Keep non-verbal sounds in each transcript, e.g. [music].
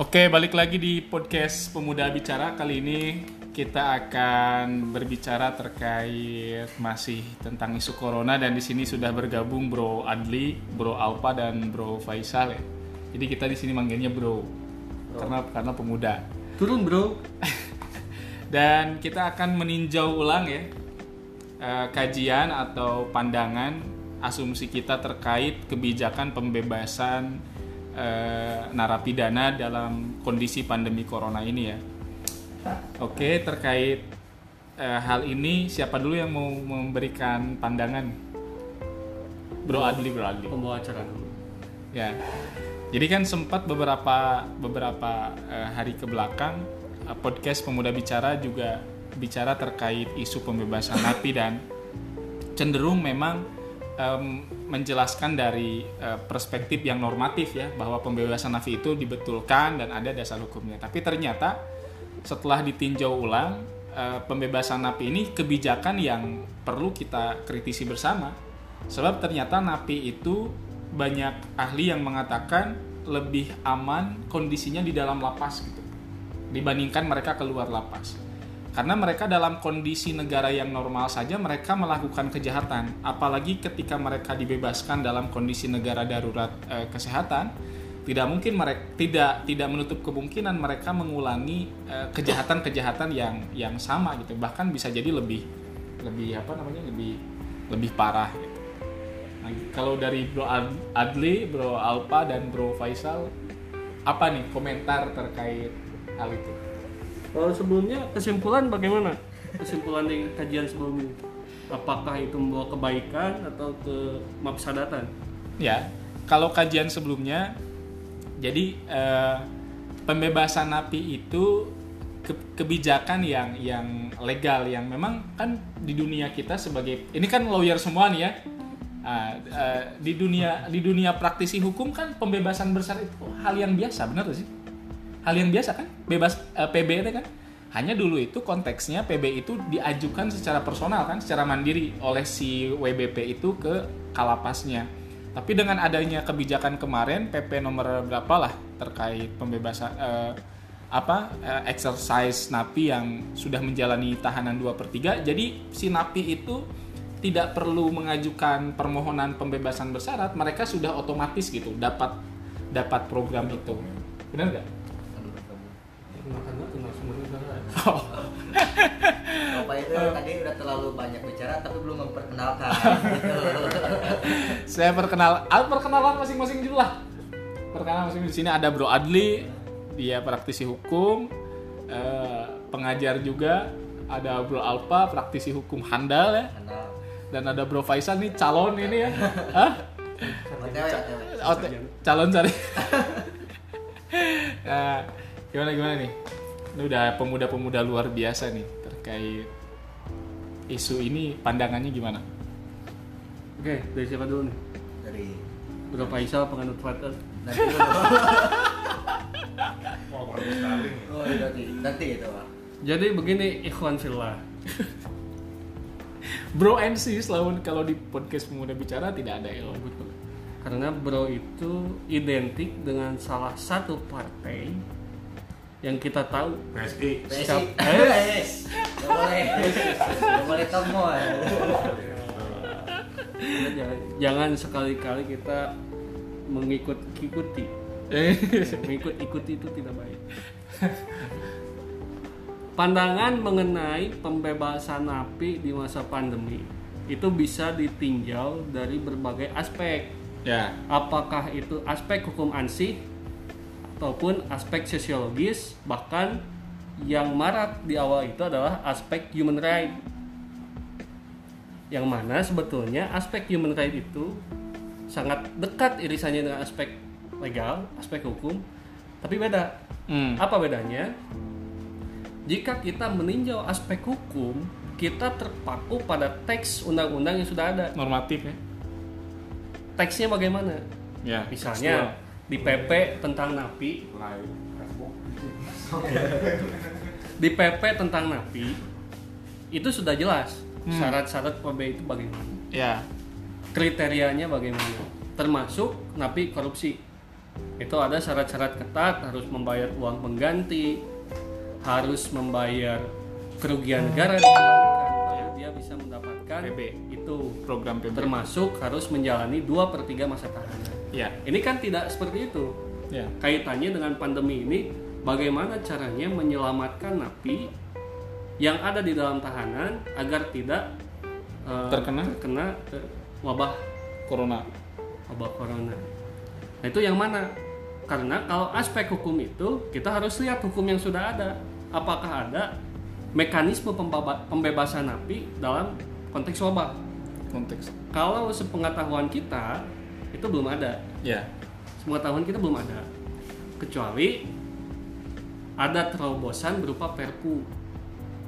Oke, balik lagi di podcast Pemuda Bicara. Kali ini kita akan berbicara terkait masih tentang isu corona dan di sini sudah bergabung Bro Adli, Bro Alpa dan Bro Faisal ya. Jadi kita di sini manggilnya Bro. Karena karena pemuda. Turun bro. [laughs] Dan kita akan meninjau ulang ya eh, kajian atau pandangan asumsi kita terkait kebijakan pembebasan eh, narapidana dalam kondisi pandemi corona ini ya. Oke, terkait eh, hal ini siapa dulu yang mau memberikan pandangan? Bro Adli, Bro Adli. Pembawa acara dulu. Ya. Jadi kan sempat beberapa beberapa eh, hari ke belakang eh, podcast Pemuda Bicara juga bicara terkait isu pembebasan napi dan cenderung memang em, menjelaskan dari eh, perspektif yang normatif ya bahwa pembebasan napi itu dibetulkan dan ada dasar hukumnya. Tapi ternyata setelah ditinjau ulang eh, pembebasan napi ini kebijakan yang perlu kita kritisi bersama. Sebab ternyata napi itu banyak ahli yang mengatakan lebih aman kondisinya di dalam lapas gitu dibandingkan mereka keluar lapas. Karena mereka dalam kondisi negara yang normal saja mereka melakukan kejahatan, apalagi ketika mereka dibebaskan dalam kondisi negara darurat eh, kesehatan, tidak mungkin mereka tidak tidak menutup kemungkinan mereka mengulangi eh, kejahatan-kejahatan yang yang sama gitu. Bahkan bisa jadi lebih lebih apa namanya lebih lebih parah gitu. Nah, kalau dari Bro Ad- Adli, Bro Alpa dan Bro Faisal apa nih komentar terkait hal itu? Kalau sebelumnya kesimpulan bagaimana? Kesimpulan di kajian sebelumnya. Apakah itu membawa kebaikan atau ke mafsadatan? Ya, kalau kajian sebelumnya, jadi eh, pembebasan napi itu ke- kebijakan yang yang legal yang memang kan di dunia kita sebagai ini kan lawyer semua nih ya. Ah, eh, di dunia di dunia praktisi hukum kan pembebasan bersyarat itu hal yang biasa, benar sih? Hal yang biasa kan, bebas eh, PB itu kan. Hanya dulu itu konteksnya PB itu diajukan secara personal kan, secara mandiri oleh si WBP itu ke kalapasnya. Tapi dengan adanya kebijakan kemarin PP nomor berapa lah terkait pembebasan eh, apa eh, exercise napi yang sudah menjalani tahanan 2 per 3 jadi si napi itu tidak perlu mengajukan permohonan pembebasan bersyarat mereka sudah otomatis gitu dapat dapat program itu benar nggak? Kena semuanya udah [laughs] Oh, Bapak itu tadi udah terlalu banyak bicara tapi belum memperkenalkan [laughs] gitu. saya perkenal ah, perkenalan masing-masing dulu lah. Perkenalan masing di sini ada Bro Adli dia praktisi hukum eh, pengajar juga. Ada Bro Alpa praktisi hukum handal ya. Karena dan ada Bro Faisal nih calon ini ya. Hah? Oh, te- calon cari [laughs] Nah, gimana gimana nih ini udah pemuda-pemuda luar biasa nih terkait isu ini pandangannya gimana Oke, dari siapa dulu nih? Dari Bro Faisal penganut Twitter. nanti dulu. [laughs] Oh, iya, nanti nanti gitu Pak. Jadi begini ikhwan fillah. [laughs] Bro NC selalu kalau di podcast pemuda bicara tidak ada ya Betul. Karena bro itu identik dengan salah satu partai yang kita tahu PSI PSI. Siap. [laughs] Eh, Nggak boleh. Nggak boleh. Kita jangan, jangan sekali-kali kita mengikut-ikuti. Eh, Mengikut-ikuti itu tidak baik. Pandangan mengenai pembebasan napi di masa pandemi itu bisa ditinjau dari berbagai aspek. ya Apakah itu aspek hukum ansih ataupun aspek sosiologis, bahkan yang marak di awal itu adalah aspek human right. Yang mana sebetulnya aspek human right itu sangat dekat irisannya dengan aspek legal, aspek hukum, tapi beda. hmm. Apa bedanya? Jika kita meninjau aspek hukum, kita terpaku pada teks undang-undang yang sudah ada. normatif ya Teksnya bagaimana? ya Misalnya di PP tentang napi, [laughs] di PP tentang napi itu sudah jelas Hmm. syarat-syarat PB itu bagaimana, ya. Kriterianya bagaimana, termasuk napi korupsi. itu ada syarat-syarat ketat harus membayar uang pengganti harus membayar kerugian negara supaya dia bisa mendapatkan PB. itu. Program PB termasuk harus menjalani 2 per 3 masa tahanan ya ini kan tidak seperti itu ya kaitannya dengan pandemi ini bagaimana caranya menyelamatkan napi yang ada di dalam tahanan agar tidak eh, Terkena? terkena eh, wabah corona wabah corona. Nah itu yang mana? Karena kalau aspek hukum itu kita harus lihat hukum yang sudah ada. Apakah ada mekanisme pembebasan napi dalam konteks wabah? konteks Kalau sepengetahuan kita itu belum ada. ya Sepengetahuan kita belum ada. Kecuali ada terobosan berupa perpu.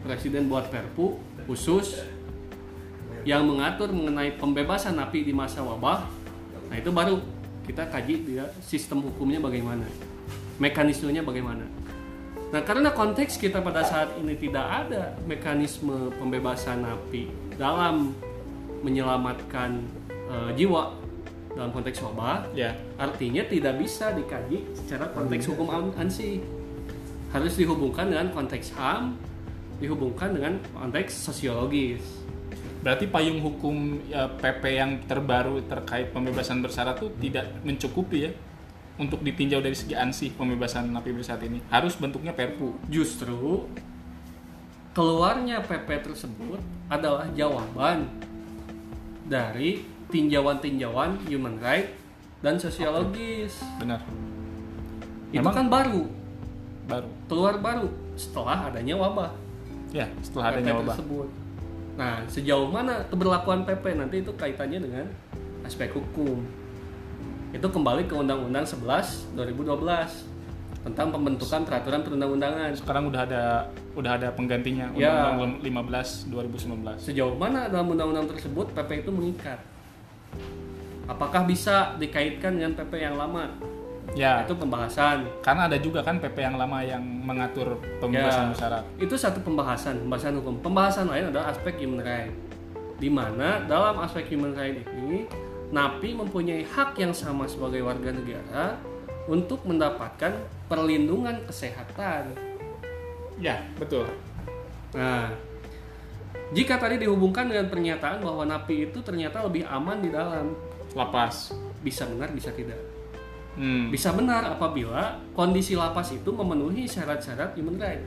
Presiden buat perpu khusus yang mengatur mengenai pembebasan napi di masa wabah. Nah, itu baru kita kaji dia sistem hukumnya bagaimana. Mekanismenya bagaimana. Nah, karena konteks kita pada saat ini tidak ada mekanisme pembebasan napi dalam menyelamatkan eh, jiwa dalam konteks wabah, ya. artinya tidak bisa dikaji secara konteks hukum an- ANSI harus dihubungkan dengan konteks HAM dihubungkan dengan konteks sosiologis. Berarti payung hukum ya, PP yang terbaru terkait pembebasan bersyarat itu tidak mencukupi ya untuk ditinjau dari segi ansih pembebasan napi bersyarat ini. Harus bentuknya perpu. Justru keluarnya PP tersebut adalah jawaban dari tinjauan-tinjauan human right dan sosiologis benar itu Memang- kan baru baru keluar baru setelah adanya wabah ya setelah PP adanya wabah tersebut. Nah, sejauh mana keberlakuan PP nanti itu kaitannya dengan aspek hukum. Itu kembali ke Undang-Undang 11 2012 tentang pembentukan peraturan perundang-undangan. sekarang udah ada udah ada penggantinya Ya. Undang-Undang 15 2019 Sejauh mana dalam undang-undang tersebut PP itu mengikat? Apakah bisa dikaitkan dengan PP yang lama? ya Itu pembahasan. karena ada juga kan PP yang lama yang mengatur pembebasan Ya. bersyarat Itu satu pembahasan, pembahasan hukum. Pembahasan lain adalah aspek human right. Di mana dalam aspek human right ini napi mempunyai hak yang sama sebagai warga negara untuk mendapatkan perlindungan kesehatan. ya betul Nah, jika tadi dihubungkan dengan pernyataan bahwa napi itu ternyata lebih aman di dalam, lapas bisa benar bisa tidak. hmm. Bisa benar apabila kondisi lapas itu memenuhi syarat-syarat human right.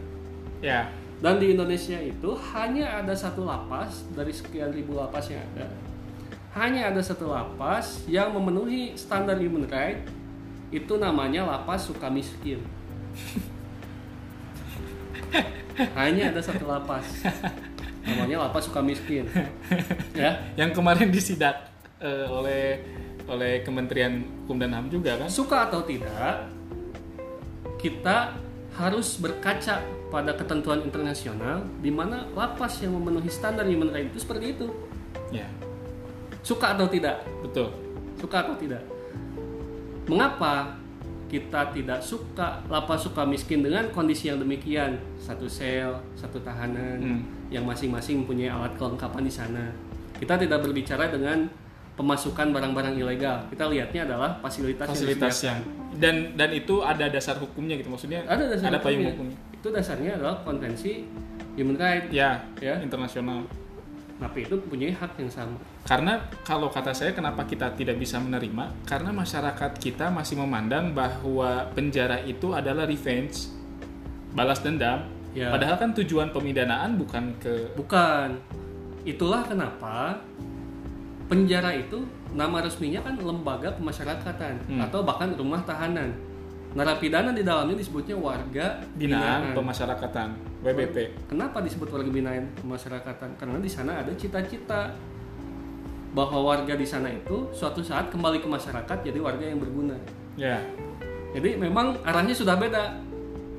ya Dan di Indonesia itu hanya ada satu lapas dari sekian ribu lapas yang ada. Hanya ada satu lapas yang memenuhi standar human right. Itu namanya lapas Sukamiskin. [laughs] hanya ada satu lapas. Namanya lapas Sukamiskin. [laughs] Ya. yang kemarin disidak eh, oleh oleh Kementerian Hukum dan HAM juga kan Suka atau tidak, kita harus berkaca pada ketentuan internasional di mana lapas yang memenuhi standar human right itu seperti itu. ya Suka atau tidak? betul Suka atau tidak? Mengapa kita tidak suka lapas suka miskin dengan kondisi yang demikian? Satu sel, satu tahanan Hmm. Yang masing-masing mempunyai alat kelengkapan di sana. Kita tidak berbicara dengan pemasukan barang-barang ilegal. Kita lihatnya adalah fasilitas, yang fasilitas disediakan. yang dan dan itu ada dasar hukumnya gitu maksudnya ada dasar ada payung hukumnya. hukumnya Itu dasarnya adalah konvensi human right. ya Ya. internasional Napi itu punya hak yang sama. karena kalau kata saya kenapa kita tidak bisa menerima karena masyarakat kita masih memandang bahwa penjara itu adalah revenge balas dendam Ya. padahal kan tujuan pemidanaan bukan ke Bukan. Itulah kenapa penjara itu nama resminya kan lembaga pemasyarakatan Hmm. atau bahkan rumah tahanan. Narapidana di dalamnya disebutnya warga binaan pemasyarakatan WBP Kenapa disebut warga binaan pemasyarakatan? Karena di sana ada cita-cita bahwa warga di sana itu suatu saat kembali ke masyarakat jadi warga yang berguna. ya Jadi memang arahnya sudah beda.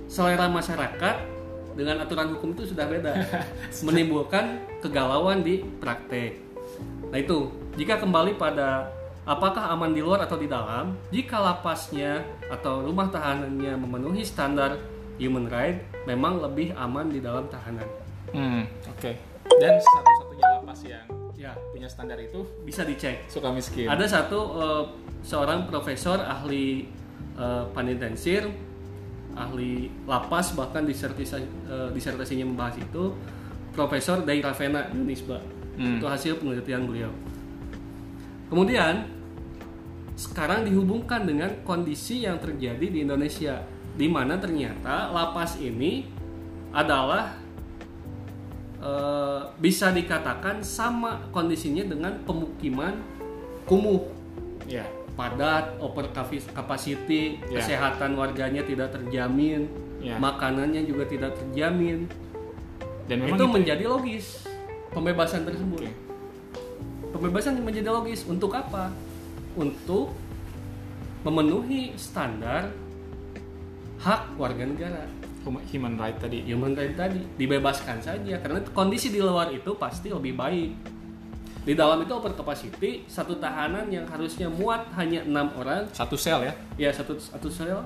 Selera masyarakat dengan aturan hukum itu sudah beda. [laughs] Menimbulkan kegalauan di praktek. Nah itu, jika kembali pada apakah aman di luar atau di dalam, jika lapasnya atau rumah tahanannya memenuhi standar human right, memang lebih aman di dalam tahanan. hmm oke dan satu-satunya lapas yang Ya, punya standar itu bisa dicek. suka miskin Ada satu eh, seorang profesor ahli eh, panitensir, ahli lapas bahkan disertasi, eh, disertasinya membahas itu Profesor Dai Ravena Yunisba. Hmm. Itu hasil penelitian beliau. Kemudian sekarang dihubungkan dengan kondisi yang terjadi di Indonesia di mana ternyata lapas ini adalah eh, bisa dikatakan sama kondisinya dengan pemukiman kumuh Ya. Padat, over capacity, Ya. kesehatan warganya tidak terjamin, Ya. makanannya juga tidak terjamin. Dan itu itu- menjadi logis pembebasan tersebut. Oke. Pembebasan menjadi logis untuk apa? Untuk memenuhi standar hak warga negara. hum- human right tadi. Human right tadi dibebaskan saja karena kondisi di luar itu pasti lebih baik. Di dalam itu over capacity, satu tahanan yang harusnya muat hanya enam orang, Satu sel ya. ya satu satu sel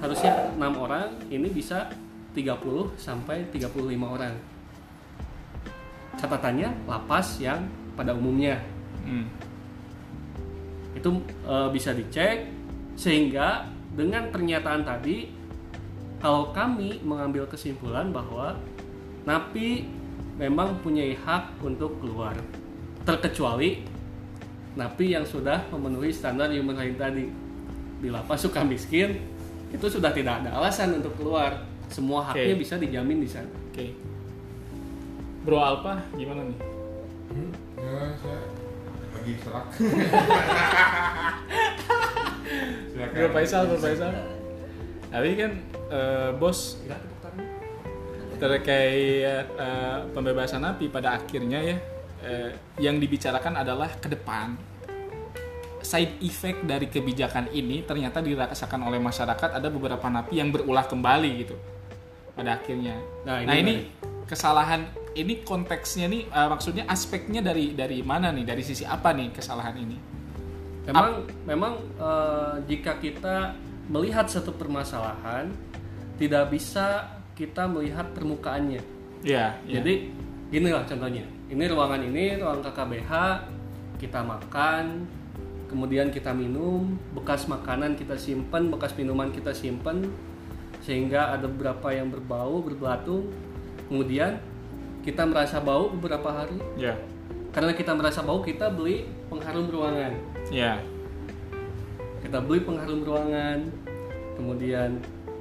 harusnya enam orang, ini bisa 30 sampai 35 orang. Catatannya lapas yang pada umumnya Hmm. itu eh, bisa dicek sehingga dengan pernyataan tadi kalau kami mengambil kesimpulan bahwa napi memang punya hak untuk keluar terkecuali napi yang sudah memenuhi standar human right tadi di lapas suka miskin itu sudah tidak ada alasan untuk keluar semua haknya Oke. bisa dijamin di sana Oke. Bro Alpa gimana nih? Ya, saya lagi serak. [laughs] Silakan. Bro Faisal, Bro Faisal. Tapi kan eh, bos terkait eh, pembebasan napi pada akhirnya ya eh, yang dibicarakan adalah ke depan side effect dari kebijakan ini ternyata dirasakan oleh masyarakat ada beberapa napi yang berulah kembali gitu pada akhirnya. Nah, Nah, ini ini, kesalahan ini konteksnya nih eh, maksudnya aspeknya dari dari mana nih dari sisi apa nih kesalahan ini? Memang memang eh, jika kita melihat satu permasalahan tidak bisa kita melihat permukaannya. Ya, ya. Jadi ginilah contohnya. Ini ruangan ini ruang KKBH kita makan, kemudian kita minum, bekas makanan kita simpan, bekas minuman kita simpan sehingga ada beberapa yang berbau, berbelatung. Kemudian kita merasa bau beberapa hari. ya, Karena kita merasa bau, kita beli pengharum ruangan ya, kita beli pengharum ruangan kemudian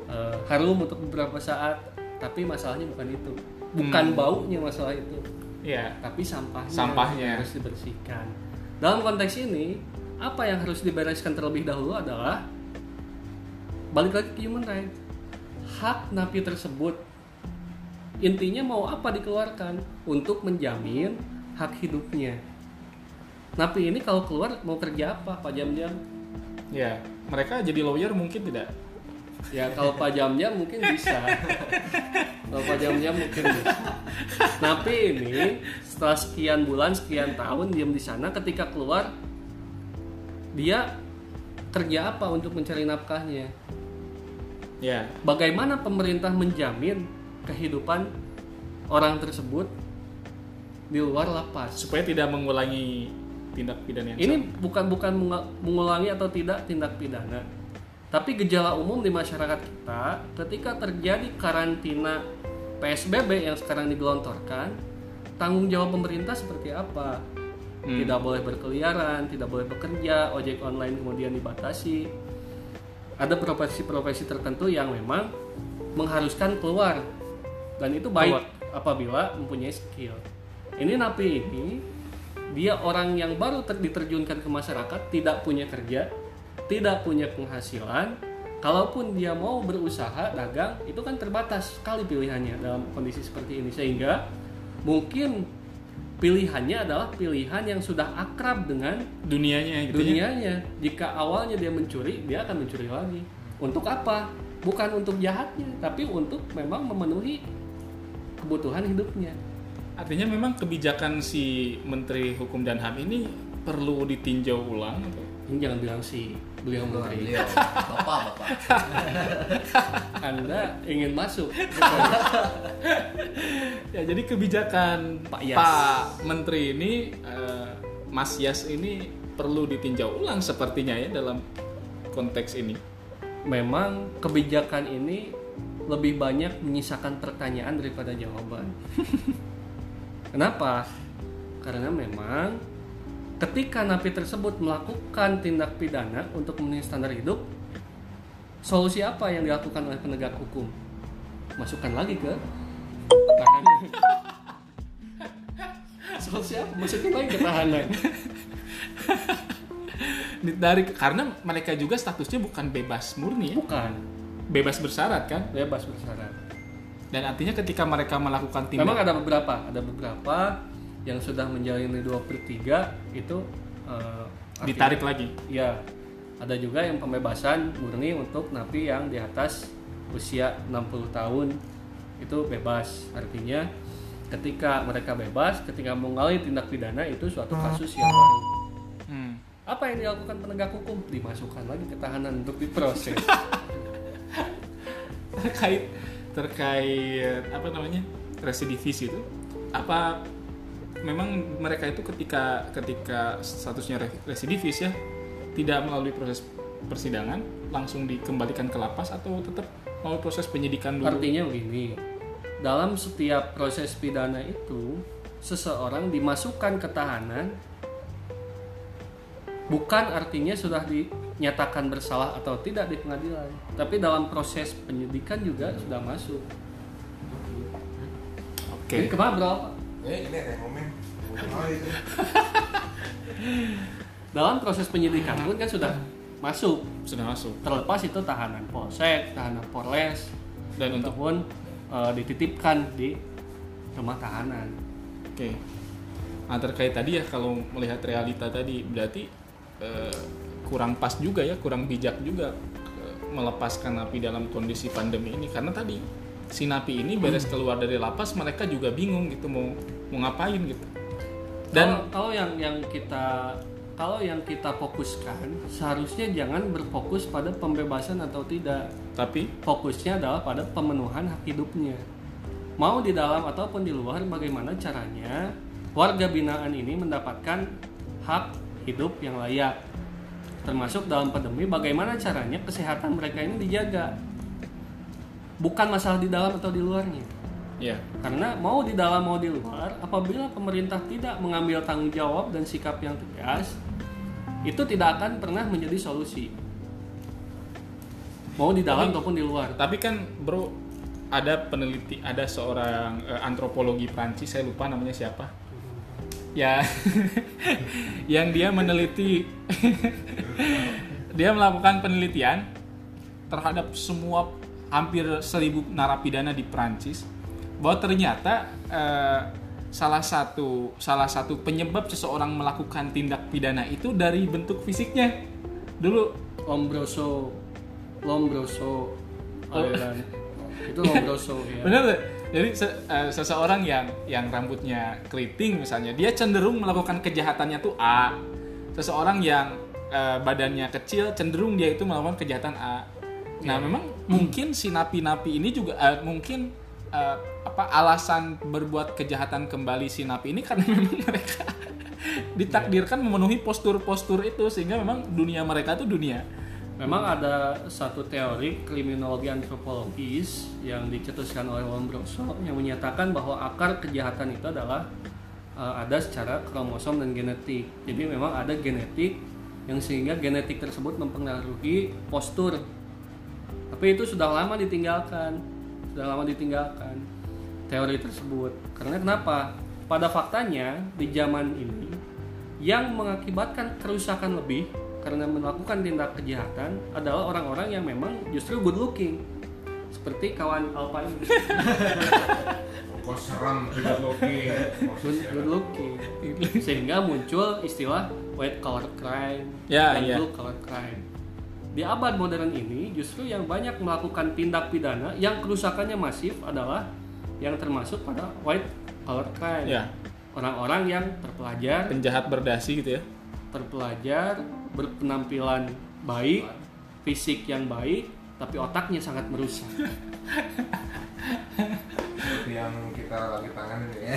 eh, harum untuk beberapa saat tapi masalahnya bukan itu bukan Hmm. baunya masalah itu. Ya. tapi sampahnya Sampahnya. harus dibersihkan. Dalam konteks ini apa yang harus dibereskan terlebih dahulu adalah balik lagi ke human right. Hak napi tersebut. Intinya mau apa dikeluarkan? Untuk menjamin hak hidupnya. Napi ini kalau keluar mau kerja apa? Pak jam-jam Ya, mereka jadi lawyer mungkin tidak. Ya kalau Pak Jam-Jam mungkin bisa. kalau Pak Jam-Jam mungkin bisa. Tapi ini setelah sekian bulan, sekian tahun diam di sana, ketika keluar dia kerja apa untuk mencari nafkahnya? Ya, Bagaimana pemerintah menjamin kehidupan orang tersebut di luar lapas? supaya tidak mengulangi tindak pidana yang Ini sama. bukan bukan mengulangi atau tidak tindak pidana, tapi gejala umum di masyarakat kita ketika terjadi karantina PSBB yang sekarang digelontorkan, tanggung jawab pemerintah seperti apa? Hmm. Tidak boleh berkeliaran, tidak boleh bekerja, ojek online kemudian dibatasi. Ada profesi-profesi tertentu yang memang mengharuskan keluar dan itu baik Keluar. apabila mempunyai skill. Ini napi ini dia orang yang baru ter- diterjunkan ke masyarakat tidak punya kerja, tidak punya penghasilan. Kalaupun dia mau berusaha dagang itu kan terbatas sekali pilihannya dalam kondisi seperti ini sehingga mungkin pilihannya adalah pilihan yang sudah akrab dengan dunianya gitu ya. dunianya. Jika awalnya dia mencuri, dia akan mencuri lagi. Untuk apa? Bukan untuk jahatnya, tapi untuk memang memenuhi kebutuhan hidupnya. Artinya memang kebijakan si Menteri Hukum dan HAM ini perlu ditinjau ulang atau Ini jangan bilang si beliau menteri. Beliau, bapak, bapak. [laughs] Anda ingin masuk. [laughs] Ya, jadi kebijakan Pak Yas. Pak Menteri ini eh, Mas Yas ini perlu ditinjau ulang sepertinya ya dalam konteks ini. memang kebijakan ini lebih banyak menyisakan pertanyaan daripada jawaban. [laughs] Kenapa? Karena memang ketika napi tersebut melakukan tindak pidana untuk memenuhi standar hidup, solusi apa yang dilakukan oleh penegak hukum? Masukkan lagi ke tahanan. [laughs] solusi apa? Masukin lagi ke tahanan. [laughs] Dari karena mereka juga statusnya bukan bebas murni ya, Bukan bebas bersyarat kan? bebas bersyarat. Dan artinya ketika mereka melakukan tindak Memang ada beberapa, ada beberapa yang sudah menjalani 2 per 3 itu eh, ditarik artinya- lagi. Iya. Ada juga yang pembebasan murni untuk napi yang di atas usia 60 tahun itu bebas. Artinya ketika mereka bebas, ketika mengalami tindak pidana itu suatu kasus yang baru. Hmm. Apa yang dilakukan penegak hukum? Dimasukkan lagi ke tahanan untuk diproses. [laughs] terkait terkait apa namanya residivis itu apa memang mereka itu ketika ketika statusnya re- residivis ya tidak melalui proses persidangan langsung dikembalikan ke lapas atau tetap melalui proses penyidikan dulu Artinya begini, dalam setiap proses pidana itu seseorang dimasukkan ke tahanan bukan artinya sudah dinyatakan bersalah atau tidak di pengadilan, tapi dalam proses penyidikan juga sudah masuk. oke Ini ke mana berapa? Eh, ini ada yang komen. [laughs] Dalam proses penyidikan pun kan sudah masuk. sudah masuk Terlepas itu tahanan polsek, tahanan polres, dan untuk ataupun eh, dititipkan di rumah tahanan. oke nah terkait tadi ya kalau melihat realita tadi berarti eh, kurang pas juga ya kurang bijak juga melepaskan napi dalam kondisi pandemi ini karena tadi si napi ini beres keluar dari lapas mereka juga bingung gitu mau mau ngapain gitu. Dan kalau, kalau yang yang kita kalau yang kita fokuskan seharusnya jangan berfokus pada pembebasan atau tidak. Tapi? Fokusnya adalah pada pemenuhan hak hidupnya. Mau di dalam ataupun di luar bagaimana caranya warga binaan ini mendapatkan hak hidup yang layak? Termasuk dalam pandemi bagaimana caranya kesehatan mereka ini dijaga? Bukan masalah di dalam atau di luarnya ya karena mau di dalam mau di luar, apabila pemerintah tidak mengambil tanggung jawab dan sikap yang tegas, itu tidak akan pernah menjadi solusi. Mau di dalam Tapi- ataupun di luar. tapi kan bro ada peneliti ada seorang eh, antropologi Prancis saya lupa namanya siapa ya [laughs] yang dia meneliti [laughs] dia melakukan penelitian terhadap semua hampir seribu narapidana di Prancis bahwa ternyata eh, salah satu salah satu penyebab seseorang melakukan tindak pidana itu dari bentuk fisiknya dulu Lombroso, Lombroso, aliran. [laughs] itu Lombroso ya. Nggak? Jadi se- eh, seseorang yang yang rambutnya keriting misalnya, dia cenderung melakukan kejahatannya tuh A. Seseorang yang eh, badannya kecil cenderung dia itu melakukan kejahatan A. Nah, memang mungkin si napi-napi ini juga eh, mungkin eh, apa alasan berbuat kejahatan kembali si napi ini karena [laughs] memang mereka ditakdirkan memenuhi postur-postur itu sehingga memang dunia mereka tuh dunia Memang ada satu teori kriminologi antropologis yang dicetuskan oleh Lombroso yang menyatakan bahwa akar kejahatan itu adalah eh, ada secara kromosom dan genetik. Jadi memang ada genetik yang sehingga genetik tersebut mempengaruhi postur. Tapi itu sudah lama ditinggalkan, sudah lama ditinggalkan teori tersebut. Karena kenapa? Pada faktanya di zaman ini yang mengakibatkan kerusakan lebih karena melakukan tindak kejahatan adalah orang-orang yang memang justru good looking seperti kawan Alpa ini Kok serem tidak logis. good, good looking [laughs] sehingga muncul istilah white collar crime Ya, dan iya. blue collar crime di abad modern ini justru yang banyak melakukan tindak pidana yang kerusakannya masif adalah yang termasuk pada white collar crime. Ya. Orang-orang yang terpelajar. Penjahat berdasi gitu ya. Terpelajar berpenampilan baik fisik yang baik tapi otaknya sangat merusak. Seperti yang kita lagi tangan ini ya.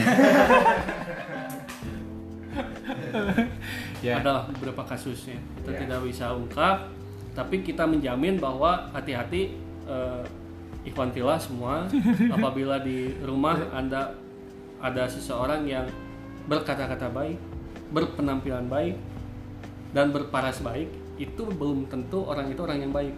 [laughs] ya. Ada beberapa kasusnya. Kita Ya. tidak bisa ungkap tapi kita menjamin bahwa hati-hati eh, ikhwan fillah semua [laughs] apabila di rumah anda ada seseorang yang berkata-kata baik berpenampilan baik dan berparas baik itu belum tentu orang itu orang yang baik.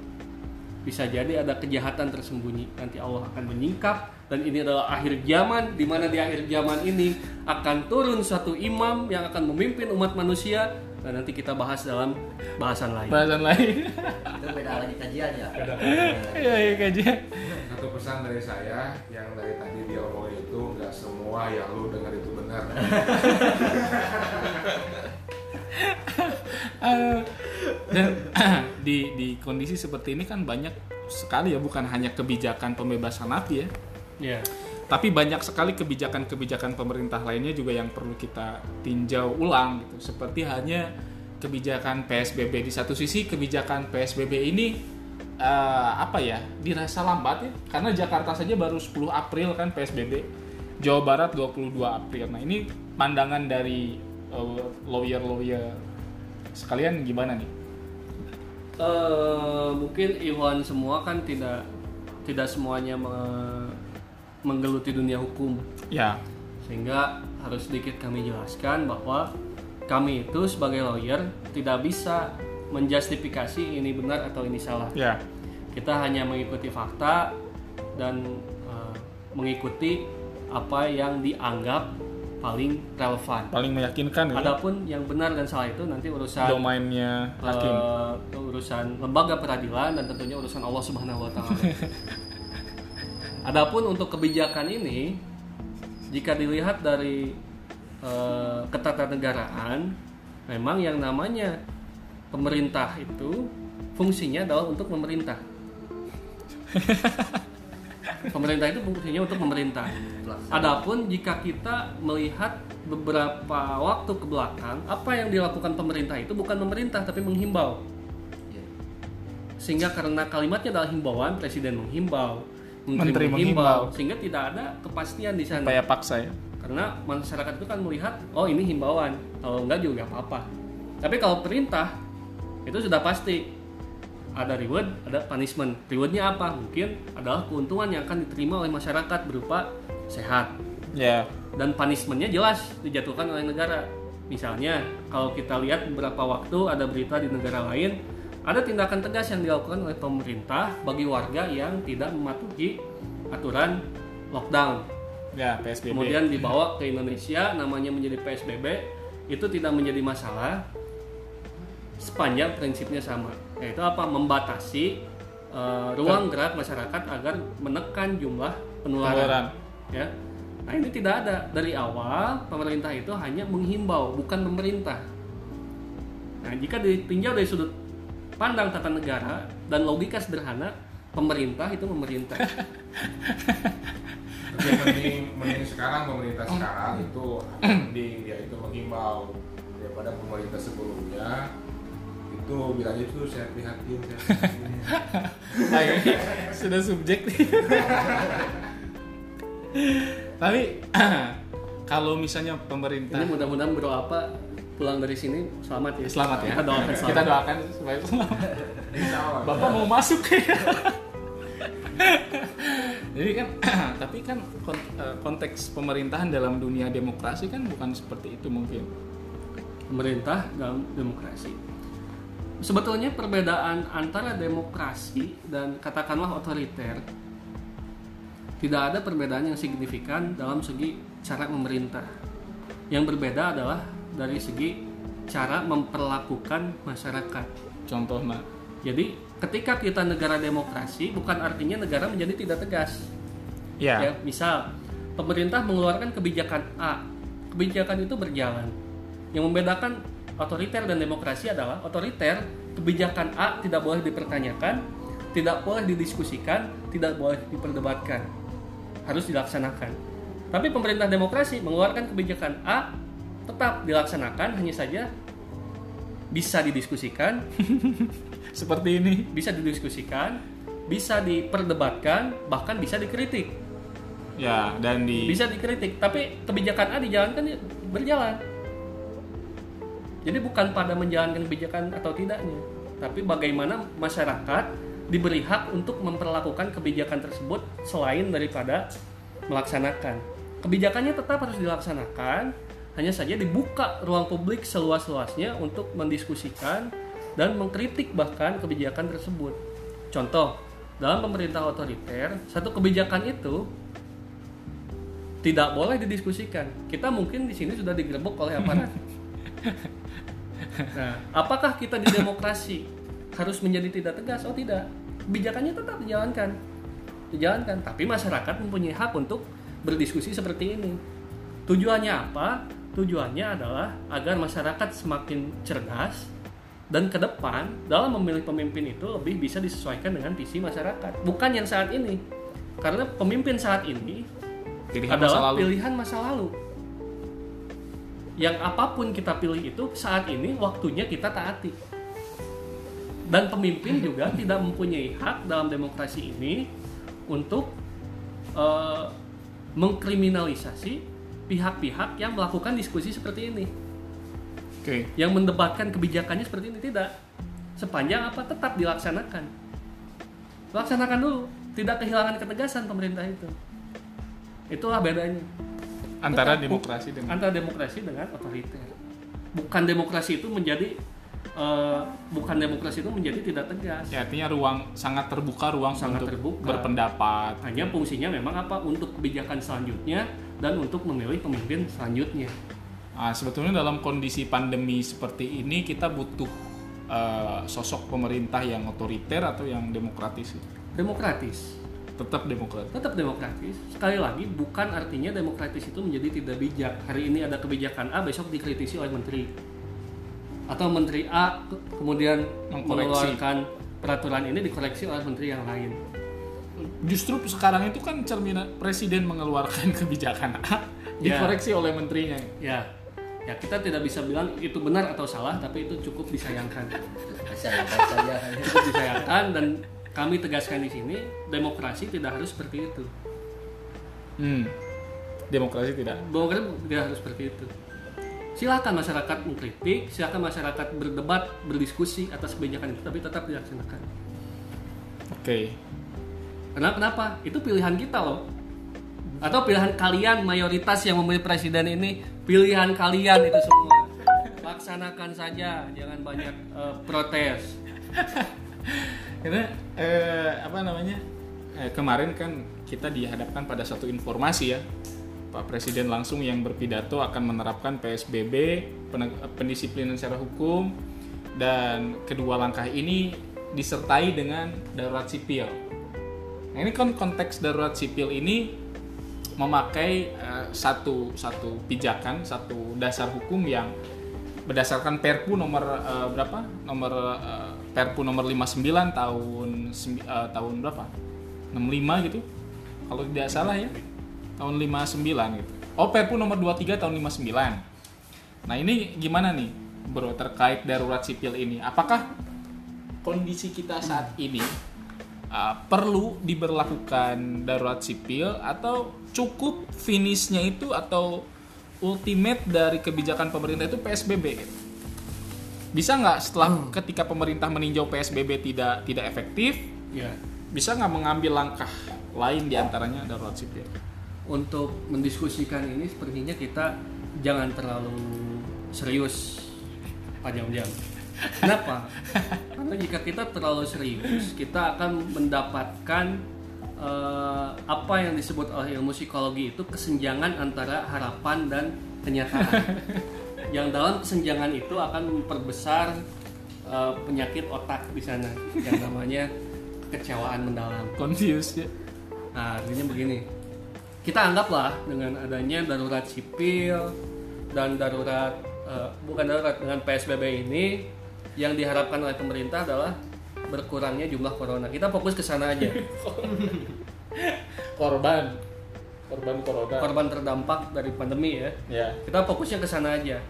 Bisa jadi ada kejahatan tersembunyi. Nanti Allah akan menyingkap dan ini adalah akhir zaman di mana di akhir zaman ini akan turun satu imam yang akan memimpin umat manusia dan nanti kita bahas dalam bahasan lain. bahasan lain itu beda lagi kajian ya iya iya kajian Satu pesan dari saya yang dari tadi dia omongin itu nggak semua yang lu dengar itu benar. Eh, dan [clears throat] di di kondisi seperti ini kan banyak sekali ya bukan hanya kebijakan pembebasan napi ya Ya. Tapi banyak sekali kebijakan-kebijakan pemerintah lainnya juga yang perlu kita tinjau ulang gitu. Seperti hanya kebijakan PSBB di satu sisi kebijakan PSBB ini eh, apa ya dirasa lambat ya. Karena Jakarta saja baru 10 April kan PSBB Jawa Barat 22 April. Nah ini pandangan dari eh, lawyer-lawyer sekalian gimana nih? Eh, mungkin Iwan semua kan tidak tidak semuanya menggeluti dunia hukum. Ya. Sehingga harus sedikit kami jelaskan bahwa kami itu sebagai lawyer tidak bisa menjustifikasi ini benar atau ini salah. Ya. Kita hanya mengikuti fakta dan eh, mengikuti apa yang dianggap paling relevan. Paling meyakinkan ya. Adapun yang benar dan salah itu nanti urusan domainnya hakim. eh, urusan lembaga peradilan dan tentunya urusan Allah Subhanahu wa taala. [laughs] Adapun untuk kebijakan ini jika dilihat dari eh, ketatanegaraan memang yang namanya pemerintah itu fungsinya adalah untuk memerintah. [laughs] pemerintah itu fungsinya untuk memerintah. Adapun jika kita melihat beberapa waktu ke belakang, apa yang dilakukan pemerintah itu bukan memerintah tapi menghimbau. Iya. Sehingga karena kalimatnya adalah himbauan, presiden menghimbau, Menteri menteri, menghimbau. sehingga tidak ada kepastian di sana. upaya paksa ya Karena masyarakat itu kan melihat, oh ini himbauan, kalau enggak juga apa-apa. Tapi kalau perintah itu sudah pasti ada reward, ada punishment. Rewardnya apa? Mungkin adalah keuntungan yang akan diterima oleh masyarakat berupa sehat, ya dan punishmentnya jelas dijatuhkan oleh negara. Misalnya kalau kita lihat beberapa waktu ada berita di negara lain ada tindakan tegas yang dilakukan oleh pemerintah bagi warga yang tidak mematuhi aturan lockdown. ya PSBB Kemudian dibawa ke Indonesia namanya menjadi PSBB itu tidak menjadi masalah. Sepanjang prinsipnya sama yaitu apa? Membatasi eh, ruang gerak masyarakat agar menekan jumlah Penularan. penularan. Ya. Nah ini tidak ada. Dari awal pemerintah itu hanya menghimbau bukan pemerintah nah jika ditinjau dari sudut pandang tata negara dan logika sederhana pemerintah itu memerintah [laughs] Tapi yang mending, mending sekarang pemerintah sekarang itu mending dia itu mengimbau daripada pemerintah sebelumnya itu bilang itu saya prihatin saya prihatin. [laughs] Nah, sudah subjektif. [laughs] Tapi [clears throat] kalau misalnya pemerintah ini mudah-mudahan bro apa pulang dari sini selamat ya selamat ya, kita doakan selamat kita doakan supaya selamat. Bapak mau masuk ya. Jadi kan, [clears throat] tapi kan eh, konteks pemerintahan dalam dunia demokrasi kan bukan seperti itu mungkin. pemerintah dalam demokrasi. Sebetulnya perbedaan antara demokrasi dan katakanlah otoriter tidak ada perbedaan yang signifikan dalam segi cara memerintah. Yang berbeda adalah dari segi cara memperlakukan masyarakat. Contoh nah, Jadi ketika kita negara demokrasi bukan artinya negara menjadi tidak tegas. ya, Ya, misal pemerintah mengeluarkan kebijakan A, kebijakan itu berjalan. Yang membedakan otoriter dan demokrasi adalah otoriter kebijakan A tidak boleh dipertanyakan, tidak boleh didiskusikan, tidak boleh diperdebatkan, harus dilaksanakan. Tapi pemerintah demokrasi mengeluarkan kebijakan A tetap dilaksanakan, hanya saja bisa didiskusikan, [laughs] seperti ini. bisa didiskusikan, bisa diperdebatkan, bahkan bisa dikritik. Ya, dan di bisa dikritik tapi kebijakan A dijalankan ya berjalan jadi bukan pada menjalankan kebijakan atau tidaknya tapi bagaimana masyarakat diberi hak untuk memperlakukan kebijakan tersebut selain daripada melaksanakan. Kebijakannya tetap harus dilaksanakan, hanya saja dibuka ruang publik seluas-luasnya untuk mendiskusikan dan mengkritik bahkan kebijakan tersebut. Contoh, dalam pemerintah otoriter, satu kebijakan itu tidak boleh didiskusikan. Kita mungkin di sini sudah digerebek oleh aparat. [laughs] Nah, apakah kita di demokrasi harus menjadi tidak tegas? Oh tidak, kebijakannya tetap dijalankan, dijalankan. Tapi masyarakat mempunyai hak untuk berdiskusi seperti ini. Tujuannya apa? Tujuannya adalah agar masyarakat semakin cerdas dan ke depan dalam memilih pemimpin itu lebih bisa disesuaikan dengan visi masyarakat. Bukan yang saat ini, karena pemimpin saat ini Pilihan masa adalah lalu. pilihan masa lalu. Yang apa pun kita pilih itu saat ini waktunya kita taati. Dan pemimpin [laughs] juga tidak mempunyai hak dalam demokrasi ini untuk eh, mengkriminalisasi pihak-pihak yang melakukan diskusi seperti ini, Oke. yang mendebatkan kebijakannya seperti ini tidak. Sepanjang apa tetap dilaksanakan. Laksanakan dulu, tidak kehilangan ketegasan pemerintah itu. Itulah bedanya Antara Tetap demokrasi dengan antara demokrasi dengan otoriter. Bukan demokrasi itu menjadi eh, bukan demokrasi itu menjadi tidak tegas. ya artinya ruang sangat terbuka ruang Sangat untuk terbuka. berpendapat. Hanya fungsinya memang apa untuk kebijakan selanjutnya dan untuk memilih pemimpin selanjutnya. Ah, sebetulnya dalam kondisi pandemi seperti ini kita butuh eh, sosok pemerintah yang otoriter atau yang demokratis. Demokratis, Tetap demokratis. tetap demokratis. Sekali lagi bukan artinya demokratis itu menjadi tidak bijak. Hari ini ada kebijakan A, besok dikritisi oleh menteri. Atau menteri A ke- kemudian Mengkoreksi. mengeluarkan peraturan ini dikoreksi oleh menteri yang lain. Justru sekarang itu kan cerminan presiden mengeluarkan [laughs] kebijakan A Ya. dikoreksi oleh menterinya. Ya, ya kita tidak bisa bilang itu benar atau salah, tapi itu cukup disayangkan. Saya saja. cukup disayangkan dan kami tegaskan di sini demokrasi tidak harus seperti itu. Hmm. Demokrasi tidak. Demokrasi tidak harus seperti itu. Silakan masyarakat mengkritik, silakan masyarakat berdebat, berdiskusi atas kebijakan itu, tapi tetap dilaksanakan. Oke. Karena kenapa? Itu pilihan kita loh. Atau pilihan kalian mayoritas yang memilih presiden ini, pilihan kalian itu semua. Laksanakan saja, jangan banyak eh, protes. [laughs] Karena eh, apa namanya eh, kemarin kan kita dihadapkan pada satu informasi ya Pak Presiden langsung yang berpidato akan menerapkan PSBB pendisiplinan secara hukum dan kedua langkah ini disertai dengan darurat sipil. Nah ini kan konteks darurat sipil ini memakai eh, satu satu pijakan satu dasar hukum yang berdasarkan Perpu nomor eh, berapa? Nomor eh, Perpu nomor 59 tahun eh, tahun berapa? 65 gitu? Kalau tidak salah ya tahun 59 gitu. Oh Perpu nomor 23 tahun 59 nah ini gimana nih bro terkait darurat sipil ini? Apakah kondisi kita saat ini uh, perlu diberlakukan darurat sipil atau cukup finishnya itu atau ultimate dari kebijakan pemerintah itu PSBB gitu. bisa nggak setelah ketika pemerintah meninjau PSBB tidak tidak efektif Ya, bisa nggak mengambil langkah lain di antaranya darurat sipil untuk mendiskusikan ini sepertinya kita jangan terlalu serius panjang-panjang. Kenapa? [laughs] Karena jika kita terlalu serius, kita akan mendapatkan eh, apa yang disebut oleh ilmu psikologi itu kesenjangan antara harapan dan kenyataan. [laughs] yang dalam kesenjangan itu akan memperbesar eh, penyakit otak di sana yang namanya kekecewaan mendalam. confused ya Nah, artinya begini. Kita anggaplah dengan adanya darurat sipil dan darurat eh, bukan darurat dengan PSBB ini yang diharapkan oleh pemerintah adalah berkurangnya jumlah corona. Kita fokus ke sana aja. [laughs] korban korban corona Korban terdampak dari pandemi ya. ya Kita fokusnya ke sana aja.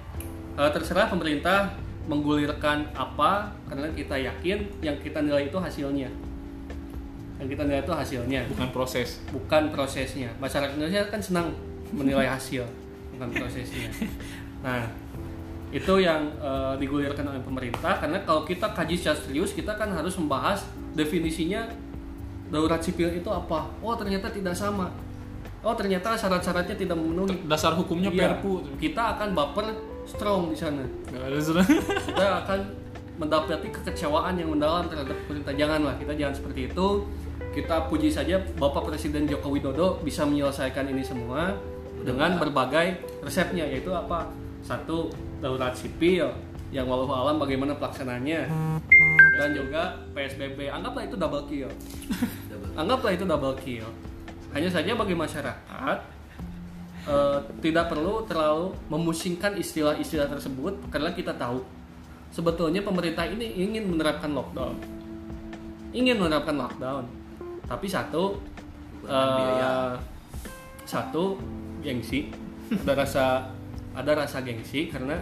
Eh, terserah pemerintah menggulirkan apa karena kita yakin yang kita nilai itu hasilnya. Yang kita nilai itu hasilnya. bukan proses. Bukan prosesnya. Masyarakat Indonesia kan senang menilai hasil, bukan prosesnya. [laughs] Nah, itu yang eh, digulirkan oleh pemerintah karena kalau kita kaji secara serius kita kan harus membahas definisinya darurat sipil itu apa. Oh ternyata tidak sama. Oh ternyata syarat-syaratnya tidak memenuhi. Dasar hukumnya Iya, perpu. kita akan baper strong di sana. [laughs] Kita akan mendapati kekecewaan yang mendalam terhadap pemerintah. Janganlah kita jangan seperti itu kita puji saja Bapak Presiden Joko Widodo bisa menyelesaikan ini semua dengan berbagai resepnya yaitu apa? Satu darurat sipil yang walau alam bagaimana pelaksananya dan juga PSBB anggaplah itu double kill. [laughs] Anggaplah itu double kill. Hanya saja bagi masyarakat eh, tidak perlu terlalu memusingkan istilah-istilah tersebut karena kita tahu sebetulnya pemerintah ini ingin menerapkan lockdown. Ingin menerapkan lockdown tapi satu eh, satu gengsi ada rasa ada rasa gengsi karena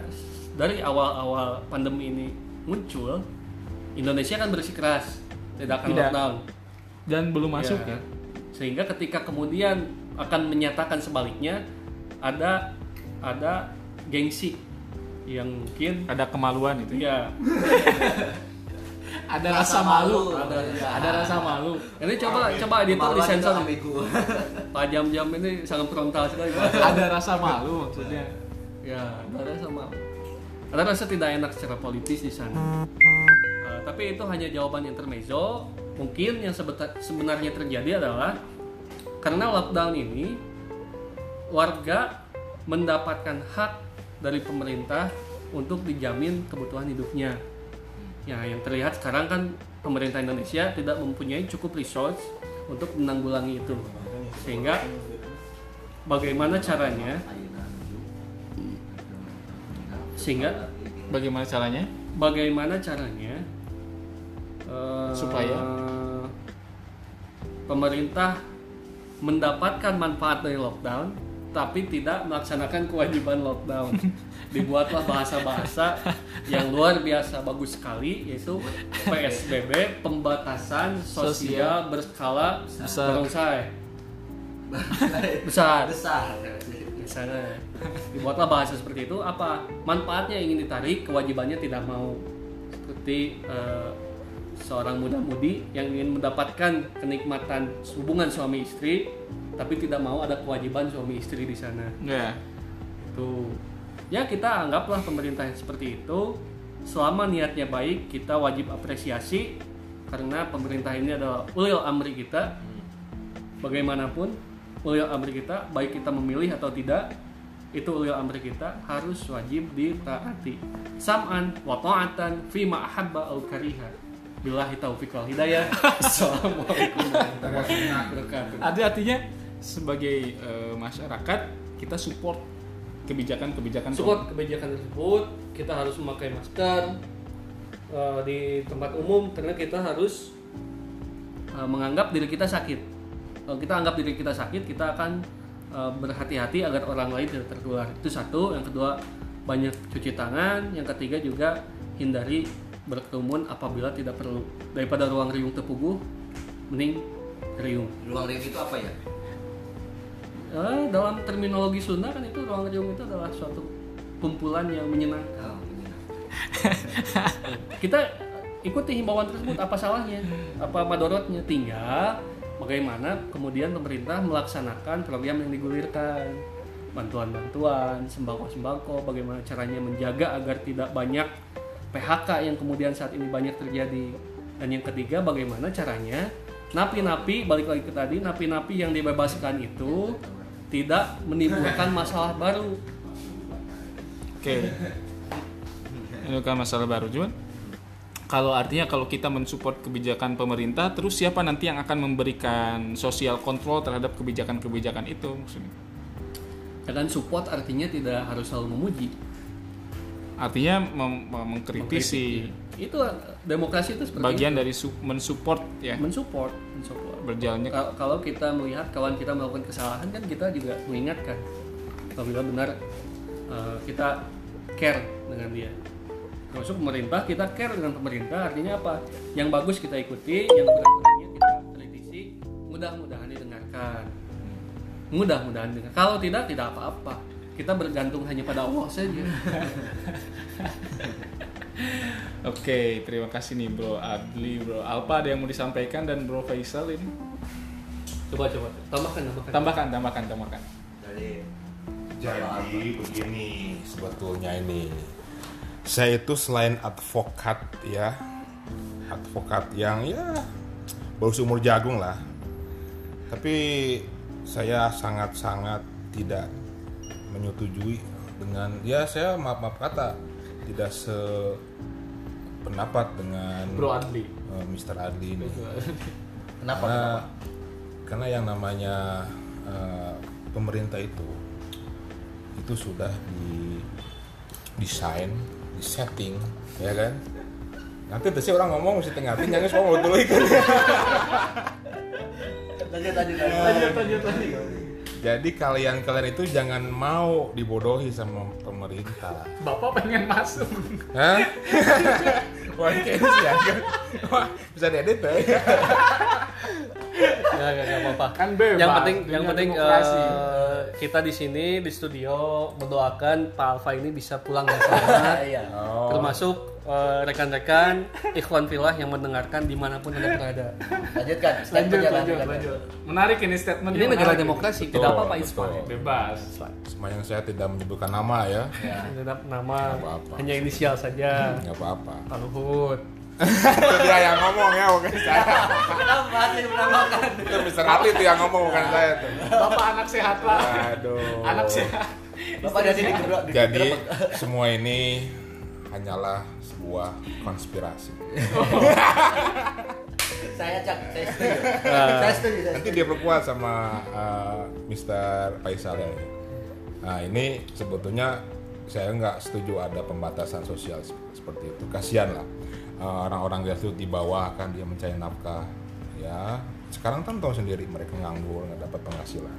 dari awal-awal pandemi ini muncul Indonesia kan bersikeras tidak akan Tidak. lockdown Dan belum masuk Ya. ya. Sehingga ketika kemudian akan menyatakan sebaliknya ada ada gengsi yang mungkin Ada kemaluan itu. ya [laughs] Ada rasa malu. Ada, Ada rasa malu. ini coba coba editor Kemaluan disensor itu ambigu. [laughs] Pak jam-jam ini sangat frontal sekali. Ada rasa malu maksudnya. ya ada rasa malu ada rasa tidak enak secara politis di sana Eh, tapi itu hanya jawaban intermezzo mungkin yang sebenarnya terjadi adalah karena lockdown ini warga mendapatkan hak dari pemerintah untuk dijamin kebutuhan hidupnya ya yang terlihat sekarang kan pemerintah Indonesia tidak mempunyai cukup resource untuk menanggulangi itu sehingga bagaimana caranya sehingga Bagaimana caranya? bagaimana caranya eh, Supaya? pemerintah mendapatkan manfaat dari lockdown tapi tidak melaksanakan kewajiban lockdown. [laughs] Dibuatlah bahasa-bahasa yang luar biasa bagus sekali yaitu PSBB pembatasan sosial berskala Besar. barongsai. Besar. Besar. misalnya dibuatlah bahasa seperti itu. Apa manfaatnya ingin ditarik? Kewajibannya tidak mau. Seperti eh, seorang muda-mudi yang ingin mendapatkan kenikmatan hubungan suami istri tapi tidak mau ada kewajiban suami istri di sana. Ya. tuh ya kita anggaplah pemerintah yang seperti itu. Selama niatnya baik kita wajib apresiasi karena pemerintah ini adalah ulil amri kita. Bagaimanapun ulil amri kita baik kita memilih atau tidak itu ulil amri kita harus wajib ditaati. Sam'an wa ta'atan fima ahabba au kariha billahi taufiq wal hidayah. [laughs] Assalamualaikum warahmatullahi wabarakatuh. Ada artinya sebagai eh, masyarakat kita support kebijakan-kebijakan support kebijakan tersebut kita harus memakai masker eh, di tempat umum karena kita harus eh, menganggap diri kita sakit. Kalau kita anggap diri kita sakit kita akan eh, berhati-hati agar orang lain tidak tertular. Itu satu. Yang kedua banyak cuci tangan. Yang ketiga juga hindari berkerumun apabila tidak perlu. Daripada ruang riung terpuguh mending riung. Ruang ring itu apa ya? Eh, dalam terminologi Sunda kan itu ruang riung itu adalah suatu kumpulan yang menyenangkan. Oh, ini. [laughs] kita ikuti himbauan tersebut apa salahnya apa madorotnya. Tinggal bagaimana kemudian pemerintah melaksanakan program yang digulirkan. Bantuan-bantuan sembako-sembako bagaimana caranya menjaga agar tidak banyak PHK yang kemudian saat ini banyak terjadi dan yang ketiga bagaimana caranya napi-napi balik lagi ke tadi napi-napi yang dibebaskan itu tidak menimbulkan masalah baru Oke. Ini bukan masalah baru cuman kalau artinya kalau kita mensupport kebijakan pemerintah terus siapa nanti yang akan memberikan sosial kontrol terhadap kebijakan-kebijakan itu maksudnya. dan support artinya tidak harus selalu memuji Artinya mem- mem- mengkritisi. Itu demokrasi itu seperti bagian itu. dari su- mensupport ya. Mensupport mensupport. Berjalannya. Kal- kalau kita melihat kawan kita melakukan kesalahan kan kita juga mengingatkan apabila benar uh, kita care dengan dia. Termasuk pemerintah kita care dengan pemerintah artinya apa? Yang bagus kita ikuti yang kurang-kurangnya kita kritisi mudah-mudahan didengarkan. Mudah-mudahan didengar. Kalau tidak tidak apa-apa kita bergantung hanya pada Allah saja. [laughs] Oke, terima kasih nih Bro Adli, Bro Alpa ada yang mau disampaikan dan Bro Faisal ini. Coba coba tambahkan tambahkan. Tambahkan, tambahkan, tambahkan. Dari Jadi begini sebetulnya ini. Saya itu selain advokat ya, advokat yang ya baru seumur jagung lah. Tapi saya sangat-sangat tidak menyetujui dengan ya saya maaf maaf kata tidak sependapat dengan Bro Adli. eh, Mr. Adli ini. [laughs] kenapa? karena kenapa? karena yang namanya eh, pemerintah itu itu sudah di desain di setting ya kan nanti tuh sih orang ngomong mesti tengah jangan ngomong dulu ikut [laughs] Lanjut lanjut Lanjut, lanjut, lanjut. Jadi kalian kalian itu jangan mau dibodohi sama pemerintah Bapak pengen masuk. Hah? [laughs] Wah, kayaknya sih ya. Wah, bisa diedit ya. Ya, ya, ya, apa-apa. Kan bebas, Yang penting, yang penting demokrasi. eh, kita di sini di studio mendoakan Pak Alfa ini bisa pulang dengan selamat. [laughs] Iya. Oh. Termasuk eh, rekan-rekan Ikhwan Filah yang mendengarkan di mana pun anda berada. Lanjutkan. Lanjut, lanjut, lanjut. Menarik ini statement. Ini negara demokrasi, tidak apa-apa betul. Ismail. Bebas. Semayang saya tidak menyebutkan nama ya. Tidak nama, Nggak apa-apa. hanya inisial saja. Nggak apa-apa. Pak Luhut. itu dia yang ngomong ya, bukan saya. Kenapa masih menambahkan? Itu Mr. Atli itu yang ngomong, bukan saya tuh. Bapak anak sehat lah. Aduh. Anak sehat. Bapak jadi digerak. Jadi semua ini hanyalah sebuah konspirasi. [laughs] Saya cak, saya setuju. Saya setuju. Saya Nanti dia berkuat sama uh, Mr. Faisal ya. Nah ini sebetulnya saya nggak setuju ada pembatasan sosial sep- seperti itu. Kasihan lah uh, orang-orang grassroots di bawah kan dia mencari nafkah. Ya sekarang kan tahu sendiri mereka nganggur nggak dapat penghasilan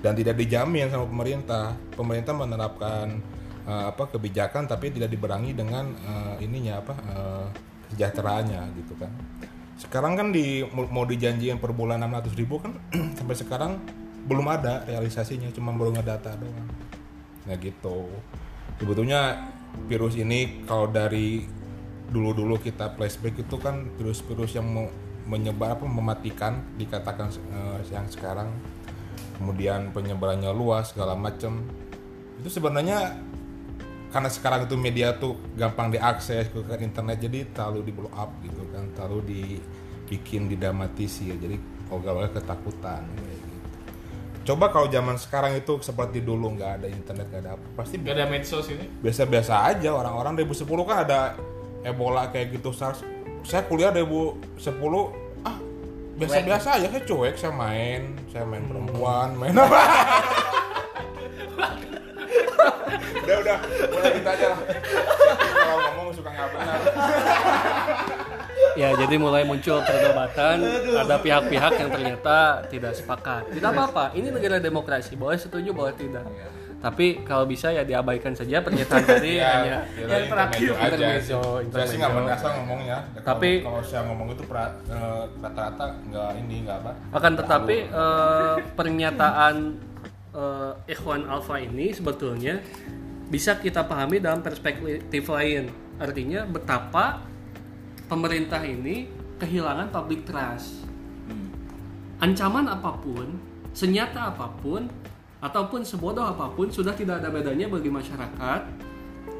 dan tidak dijamin sama pemerintah. Pemerintah menerapkan uh, apa kebijakan tapi tidak diberangi dengan uh, ininya apa uh, sejahteraannya gitu kan. Sekarang kan di mau dijanjiin per bulan 600 ribu kan [clears throat] sampai sekarang belum ada realisasinya, cuma baru ngedata doang. Nah gitu. Sebetulnya virus ini kalau dari dulu-dulu kita flashback itu kan virus-virus yang mau menyebar apa mematikan dikatakan eh, yang sekarang kemudian penyebarannya luas segala macam itu sebenarnya karena sekarang itu media tuh gampang diakses ke ke internet jadi terlalu di blow up gitu kan terlalu dibikin didramatisir jadi ogah-ogah ketakutan kayak gitu. coba kalau zaman sekarang itu seperti dulu nggak ada internet nggak ada apa pasti Gak ada medsos ini. biasa-biasa aja. Orang-orang 2010 kan ada Ebola kayak gitu SARS. Saya kuliah 2010 ah biasa-biasa aja saya cuek saya main saya main perempuan main apa [laughs] udah udah mulai kita aja lah kalau ngomong suka nggak benar Ya, jadi mulai muncul perdebatan. Ada pihak-pihak yang ternyata tidak sepakat. Tidak apa-apa. Ini negara demokrasi. Boleh setuju, boleh tidak. Tapi kalau bisa ya diabaikan saja pernyataan tadi ya, hanya ya, yang terakhir, intermezzo aja intermezzo, sih. saya sih nggak berasa ngomongnya Kalau- Tapi- kalau saya ngomong itu eh, rata-rata nggak ini nggak apa akan tetapi eh, pernyataan eh, Ikhwan Alfa ini sebetulnya bisa kita pahami dalam perspektif lain. Artinya betapa pemerintah ini kehilangan public trust. Ancaman apa pun, senyata apa pun, ataupun sebodoh apa pun sudah tidak ada bedanya bagi masyarakat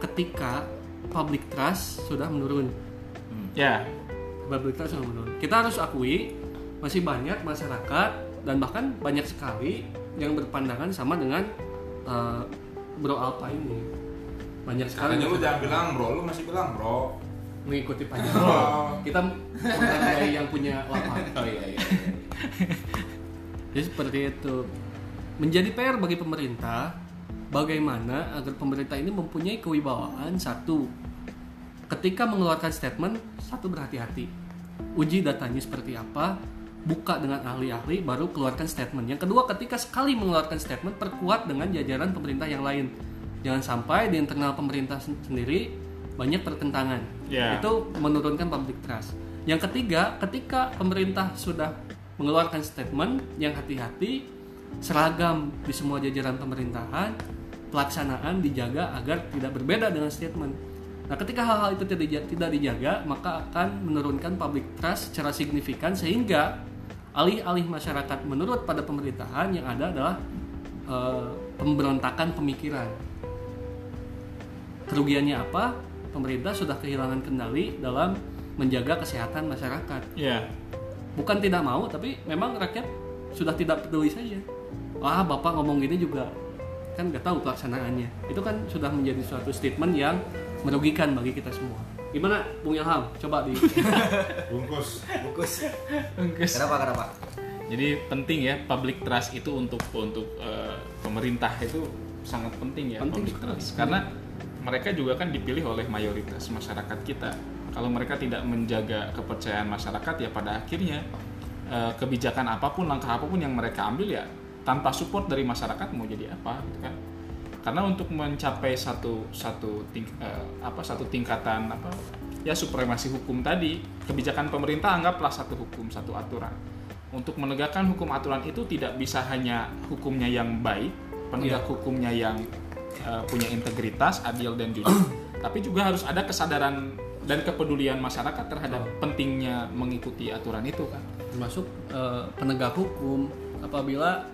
ketika public trust sudah menurun Ya, public trust sudah menurun. Kita harus akui masih banyak masyarakat dan bahkan banyak sekali yang berpandangan sama dengan uh, Bro Alpa ini. Banyak sekali katanya lu jangan bilang bro lu masih bilang bro mengikuti pajak. [laughs] Oh. Kita menghargai yang punya [laughs] lapak. oh iya iya Jadi seperti itu. Menjadi PR bagi pemerintah bagaimana agar pemerintah ini mempunyai kewibawaan satu ketika mengeluarkan statement satu berhati-hati uji datanya seperti apa buka dengan ahli-ahli baru keluarkan statement yang kedua ketika sekali mengeluarkan statement perkuat dengan jajaran pemerintah yang lain jangan sampai di internal pemerintah sen- sendiri banyak pertentangan Ya. itu menurunkan public trust yang ketiga ketika pemerintah sudah mengeluarkan statement yang hati-hati seragam di semua jajaran pemerintahan pelaksanaan dijaga agar tidak berbeda dengan statement. Nah, ketika hal-hal itu tidak dijaga, maka akan menurunkan public trust secara signifikan sehingga alih-alih masyarakat menurut pada pemerintahan yang ada adalah eh, pemberontakan pemikiran. Kerugiannya apa? Pemerintah sudah kehilangan kendali dalam menjaga kesehatan masyarakat. Ya bukan tidak mau tapi memang rakyat sudah tidak peduli saja. Ah bapak ngomong gini juga. Kan nggak tahu pelaksanaannya. Itu kan sudah menjadi suatu statement yang merugikan bagi kita semua gimana Bung Ilham coba di [laughs] bungkus Bungkus. Bungkus. Kenapa kenapa? Jadi penting ya public trust itu untuk untuk eh, pemerintah itu sangat penting ya Penting public sekali. trust karena mereka juga kan dipilih oleh mayoritas masyarakat kita. Kalau mereka tidak menjaga kepercayaan masyarakat ya pada akhirnya eh, kebijakan apa pun langkah apa pun yang mereka ambil ya tanpa support dari masyarakat mau jadi apa gitu kan. Karena untuk mencapai satu satu ting, eh, apa satu tingkatan apa ya supremasi hukum tadi kebijakan pemerintah anggaplah satu hukum satu aturan. Untuk menegakkan hukum aturan itu tidak bisa hanya hukumnya yang baik, penegak hukumnya yang uh, punya integritas, adil dan jujur, [clears throat] tapi juga harus ada kesadaran dan kepedulian masyarakat terhadap pentingnya mengikuti aturan itu kan. termasuk eh, penegak hukum apabila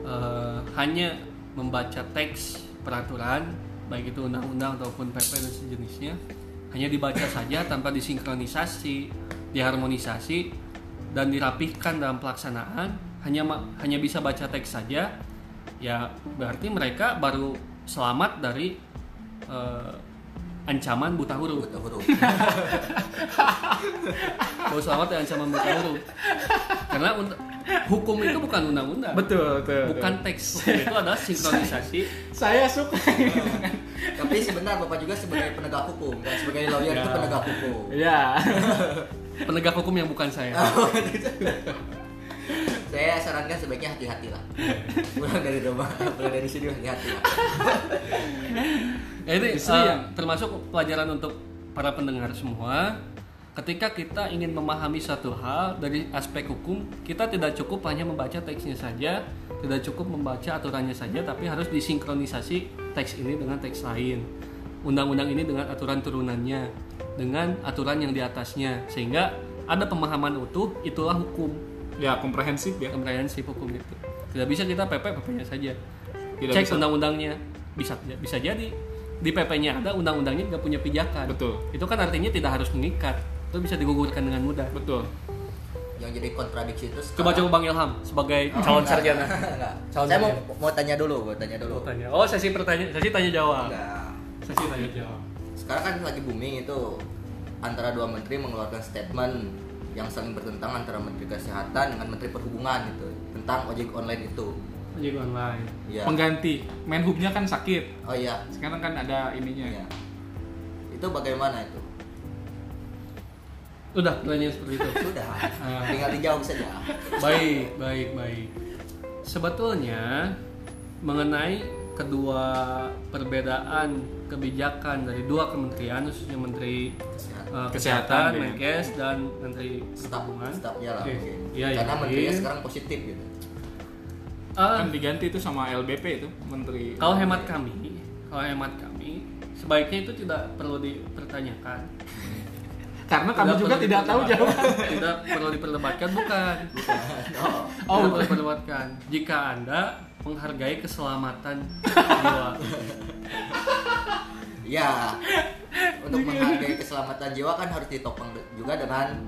eh, hanya membaca teks peraturan baik itu undang-undang ataupun PP dan sejenisnya hanya dibaca saja tanpa disinkronisasi, diharmonisasi dan dirapihkan dalam pelaksanaan. Hanya hanya bisa baca teks saja ya berarti mereka baru selamat dari eh, ancaman buta huruf. Buta huruf. [laughs] baru selamat dari ancaman buta huruf. Karena und- hukum itu bukan undang-undang Betul, betul. bukan teks hukum itu adalah sinkronisasi [laughs] Saya suka. Tapi sebentar Bapak juga sebagai penegak hukum dan sebagai lawyer itu Ya. penegak hukum. ya. [laughs] penegak hukum yang bukan saya Saya sarankan sebaiknya hati-hati lah. [laughs] Pulang dari rumah, pulang dari sini hati-hati lah. Ya, ini yang- termasuk pelajaran untuk para pendengar semua. Ketika kita ingin memahami satu hal dari aspek hukum, kita tidak cukup hanya membaca teksnya saja, tidak cukup membaca aturannya saja, tapi harus disinkronisasi teks ini dengan teks lain. Undang-undang ini dengan aturan turunannya, dengan aturan yang di atasnya, sehingga ada pemahaman utuh, itulah hukum, Ya komprehensif ya. komprehensif hukum itu. Tidak bisa kita PP PP-nya saja. Tidak Cek bisa. undang-undangnya bisa bisa jadi di PP-nya ada undang-undangnya nggak punya pijakan. Betul. Itu kan artinya tidak harus mengikat. Itu bisa digugurkan dengan mudah. Betul. Yang jadi kontradiksi itu Coba sekarang- coba Bang Ilham sebagai Oh, calon enggak, sarjana. [laughs] enggak. Calon Saya mau sarjana. mau tanya dulu, mau tanya dulu. Oh, tanya. Oh, sesi pertanyaan, sesi tanya jawab. Enggak. Sesi tanya jawab. Sekarang kan lagi booming itu antara dua menteri mengeluarkan statement yang saling bertentangan antara Menteri Kesehatan dengan Menteri Perhubungan gitu tentang ojek online itu. Ojek online. Iya. Pengganti. Menhubnya kan sakit. Oh iya. Sekarang kan ada ininya. Iya. Itu bagaimana itu? Udah pertanyaan seperti itu. Sudah. Ah. Tinggal dijawab saja. baik, baik, baik. Sebetulnya mengenai kedua perbedaan kebijakan dari dua kementerian khususnya Menteri Kesehatan. uh, Kesehatan, Kesehatan, ya. Menkes dan Menteri Perhubungan. stafnya lah Oke. mungkin. Iya, Karena iya. menterinya sekarang positif gitu. Ah, Kan diganti itu sama LBP itu Menteri. kalau hemat kami, kalau hemat kami sebaiknya itu tidak perlu dipertanyakan. Karena kami juga tidak tahu jawaban. [laughs] Tidak perlu diperdebatkan bukan. Oh, Oh, tidak perlu diperdebatkan. Jika Anda menghargai keselamatan jiwa. Iya. [laughs] Untuk menghargai keselamatan jiwa kan harus ditopang juga dengan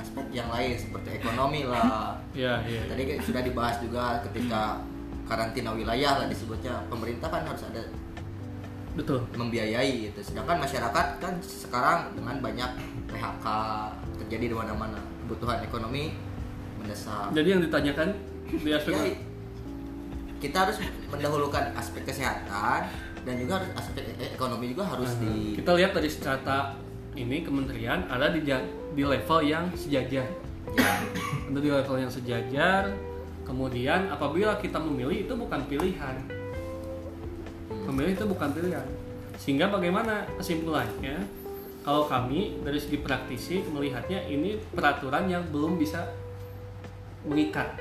aspek yang lain seperti ekonomi lah. Ya, ya. Tadi sudah dibahas juga ketika karantina wilayah lah disebutnya pemerintah kan harus ada Betul. membiayai gitu. Sedangkan masyarakat kan sekarang dengan banyak PHK terjadi di mana-mana. Kebutuhan ekonomi mendesak. Jadi yang ditanyakan di aspek Ya, kita harus mendahulukan aspek kesehatan dan juga harus aspek e- ekonomi juga harus di kita lihat dari strata ini kementerian ada di di level yang sejajar. ya, Ada di level yang sejajar. Kemudian apabila kita memilih itu bukan pilihan. Memilih itu bukan pilihan. Sehingga bagaimana kesimpulannya? Kalau kami dari segi praktisi melihatnya ini peraturan yang belum bisa mengikat.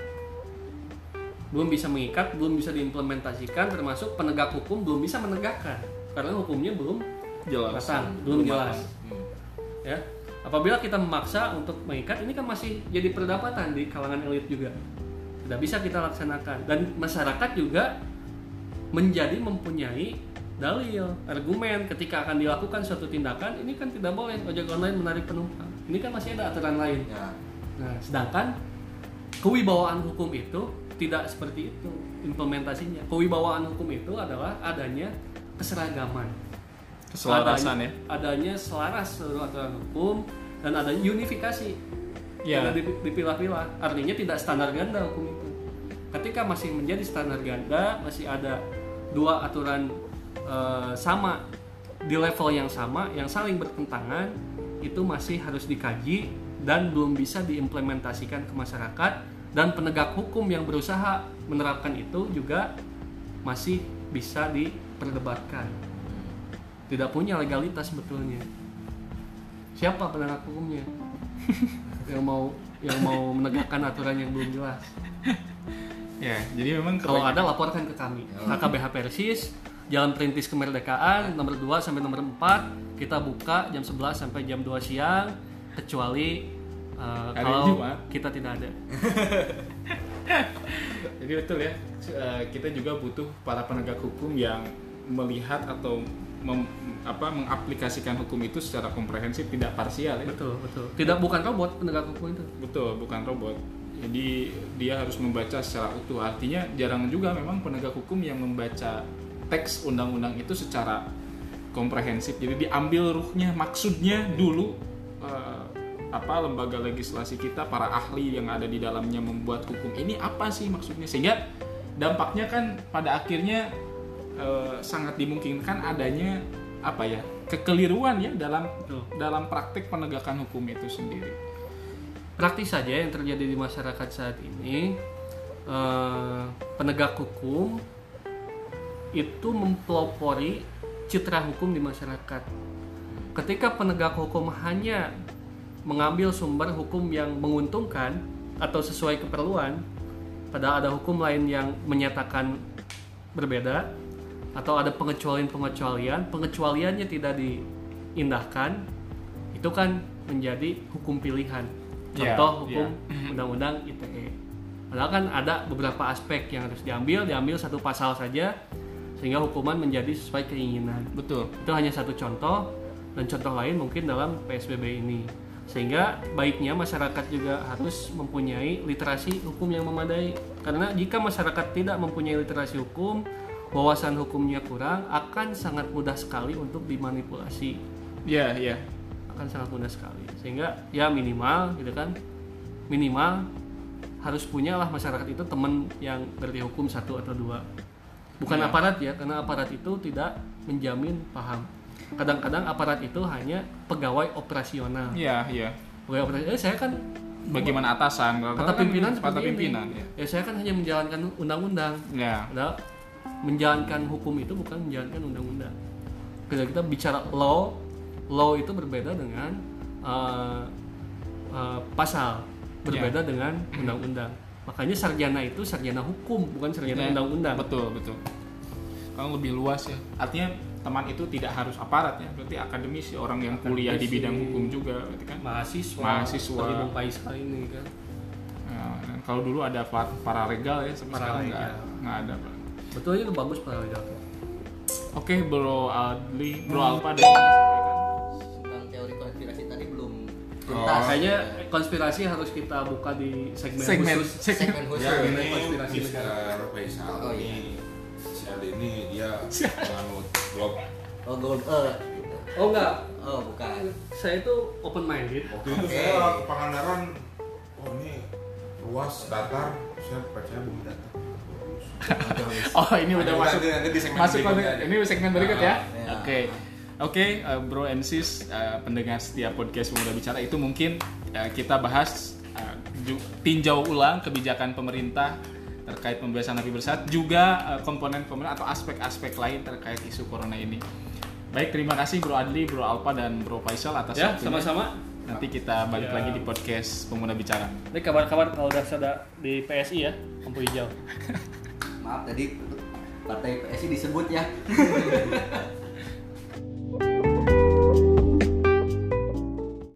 belum bisa mengikat, belum bisa diimplementasikan, termasuk penegak hukum belum bisa menegakkan karena hukumnya belum Jelas. matang, belum jelas. Hmm. Ya, apabila kita memaksa untuk mengikat, ini kan masih jadi perdapatan di kalangan elit juga. Tidak bisa kita laksanakan dan masyarakat juga menjadi mempunyai dalil, argumen ketika akan dilakukan suatu tindakan, ini kan tidak boleh ojek online menarik penumpang. Ini kan masih ada aturan lain. Ya. Nah, sedangkan kewibawaan hukum itu tidak seperti itu implementasinya. Kewibawaan hukum itu adalah adanya keseragaman, Keselarasan adanya, ya. adanya selaras seluruh aturan hukum dan adanya unifikasi. Ya. Tidak dip- dipilah-pilah. Artinya tidak standar ganda hukum itu. Ketika masih menjadi standar ganda, masih ada dua aturan eh, sama di level yang sama yang saling bertentangan itu masih harus dikaji dan belum bisa diimplementasikan ke masyarakat. Dan penegak hukum yang berusaha menerapkan itu juga masih bisa diperdebatkan. Tidak punya legalitas sebetulnya. Siapa penegak hukumnya? [laughs] Yang mau yang mau menegakkan aturan yang belum jelas Ya, jadi memang kalau ada laporkan ke kami. KKBH Persis Jalan Perintis Kemerdekaan nomor 2 sampai nomor 4 kita buka jam 11 sampai jam 2 siang kecuali uh, Hari kalau Jumat. kita tidak ada. [laughs] Jadi betul ya, eh, kita juga butuh para penegak hukum yang melihat atau mem- apa mengaplikasikan hukum itu secara komprehensif tidak parsial ya. betul betul. Tidak bukan robot penegak hukum itu. Betul, bukan robot. Jadi dia harus membaca secara utuh. Artinya jarang juga memang penegak hukum yang membaca teks undang-undang itu secara komprehensif. Jadi diambil ruhnya, maksudnya dulu eh, apa lembaga legislasi kita, para ahli yang ada di dalamnya membuat hukum ini apa sih maksudnya? Sehingga dampaknya kan pada akhirnya eh, sangat dimungkinkan adanya apa ya kekeliruan ya dalam Betul. dalam praktik penegakan hukum itu sendiri. Praktis saja yang terjadi di masyarakat saat ini eh, penegak hukum itu mempelopori citra hukum di masyarakat. Ketika penegak hukum hanya mengambil sumber hukum yang menguntungkan atau sesuai keperluan, padahal ada hukum lain yang menyatakan berbeda atau ada pengecualian-pengecualian, pengecualiannya tidak diindahkan, itu kan menjadi hukum pilihan. Ya, Contoh ya. hukum undang-undang ITE. Padahal kan ada beberapa aspek yang harus diambil, diambil satu pasal saja sehingga hukuman menjadi sesuai keinginan. Betul. Itu hanya satu contoh dan contoh lain mungkin dalam PSBB ini. Sehingga baiknya masyarakat juga harus mempunyai literasi hukum yang memadai. Karena jika masyarakat tidak mempunyai literasi hukum, wawasan hukumnya kurang, akan sangat mudah sekali untuk dimanipulasi. Iya, iya. Akan sangat mudah sekali. Sehingga ya minimal gitu kan. Minimal harus punyalah masyarakat itu teman yang ngerti hukum satu atau dua. Bukan Ya. aparat ya, karena aparat itu tidak menjamin paham. Kadang-kadang aparat itu hanya pegawai operasional. Iya, iya. Pegawai operasional, eh, saya kan Bagaimana atasan? Kalau kata kan pimpinan kata pimpinan ini. ya. Ya saya kan hanya menjalankan undang-undang. Ya. Padahal menjalankan hukum itu bukan menjalankan undang-undang. Ketika kita bicara law, law itu berbeda dengan uh, uh, pasal, berbeda dengan undang-undang. Makanya sarjana itu sarjana hukum, bukan sarjana Ya, undang-undang. Betul, betul. Kalau lebih luas ya. Artinya teman itu tidak harus aparat ya, berarti akademisi orang yang kuliah di bidang hukum juga, berarti kan. Mahasiswa, Mahasiswa. ini kan. Nah, dan kalau dulu ada para pararegal ya, sampai sekarang nggak nggak ada. Pak. Betul itu bagus para legal. Oke, Bro Adli, Bro Alpa ada Oh. tuntas Kayaknya konspirasi harus kita buka di segmen, Segmen, khusus. segmen khusus Ya Mengenai ini konspirasi Mr. Faisal Oh, ini si Ade ini dia [laughs] menganut blog oh gold earth gitu. Oh enggak, oh bukan saya itu open minded. waktu itu Oke. saya ke Pangandaran oh ini luas datar saya percaya bumi datar. [laughs] Oh, ini udah masuk nanti- nanti di segmen masuk ini segmen berikut ya. Ya. Oke. Oke, eh, Bro and Sis, eh, pendengar setiap podcast Pemuda Bicara itu mungkin eh, kita bahas ju- tinjau ulang kebijakan pemerintah terkait pembebasan napi bersat juga eh, komponen pemerintah atau aspek-aspek lain terkait isu corona ini. Baik, terima kasih Bro Adli, Bro Alpa dan Bro Faisal atas Ya, waktunya. sama-sama. Nanti kita balik Siap. lagi di podcast Pemuda Bicara. Ini kabar-kabar kalau udah ada di PSI ya, lampu hijau. [laughs] Maaf tadi partai PSI disebut ya. [laughs] thank you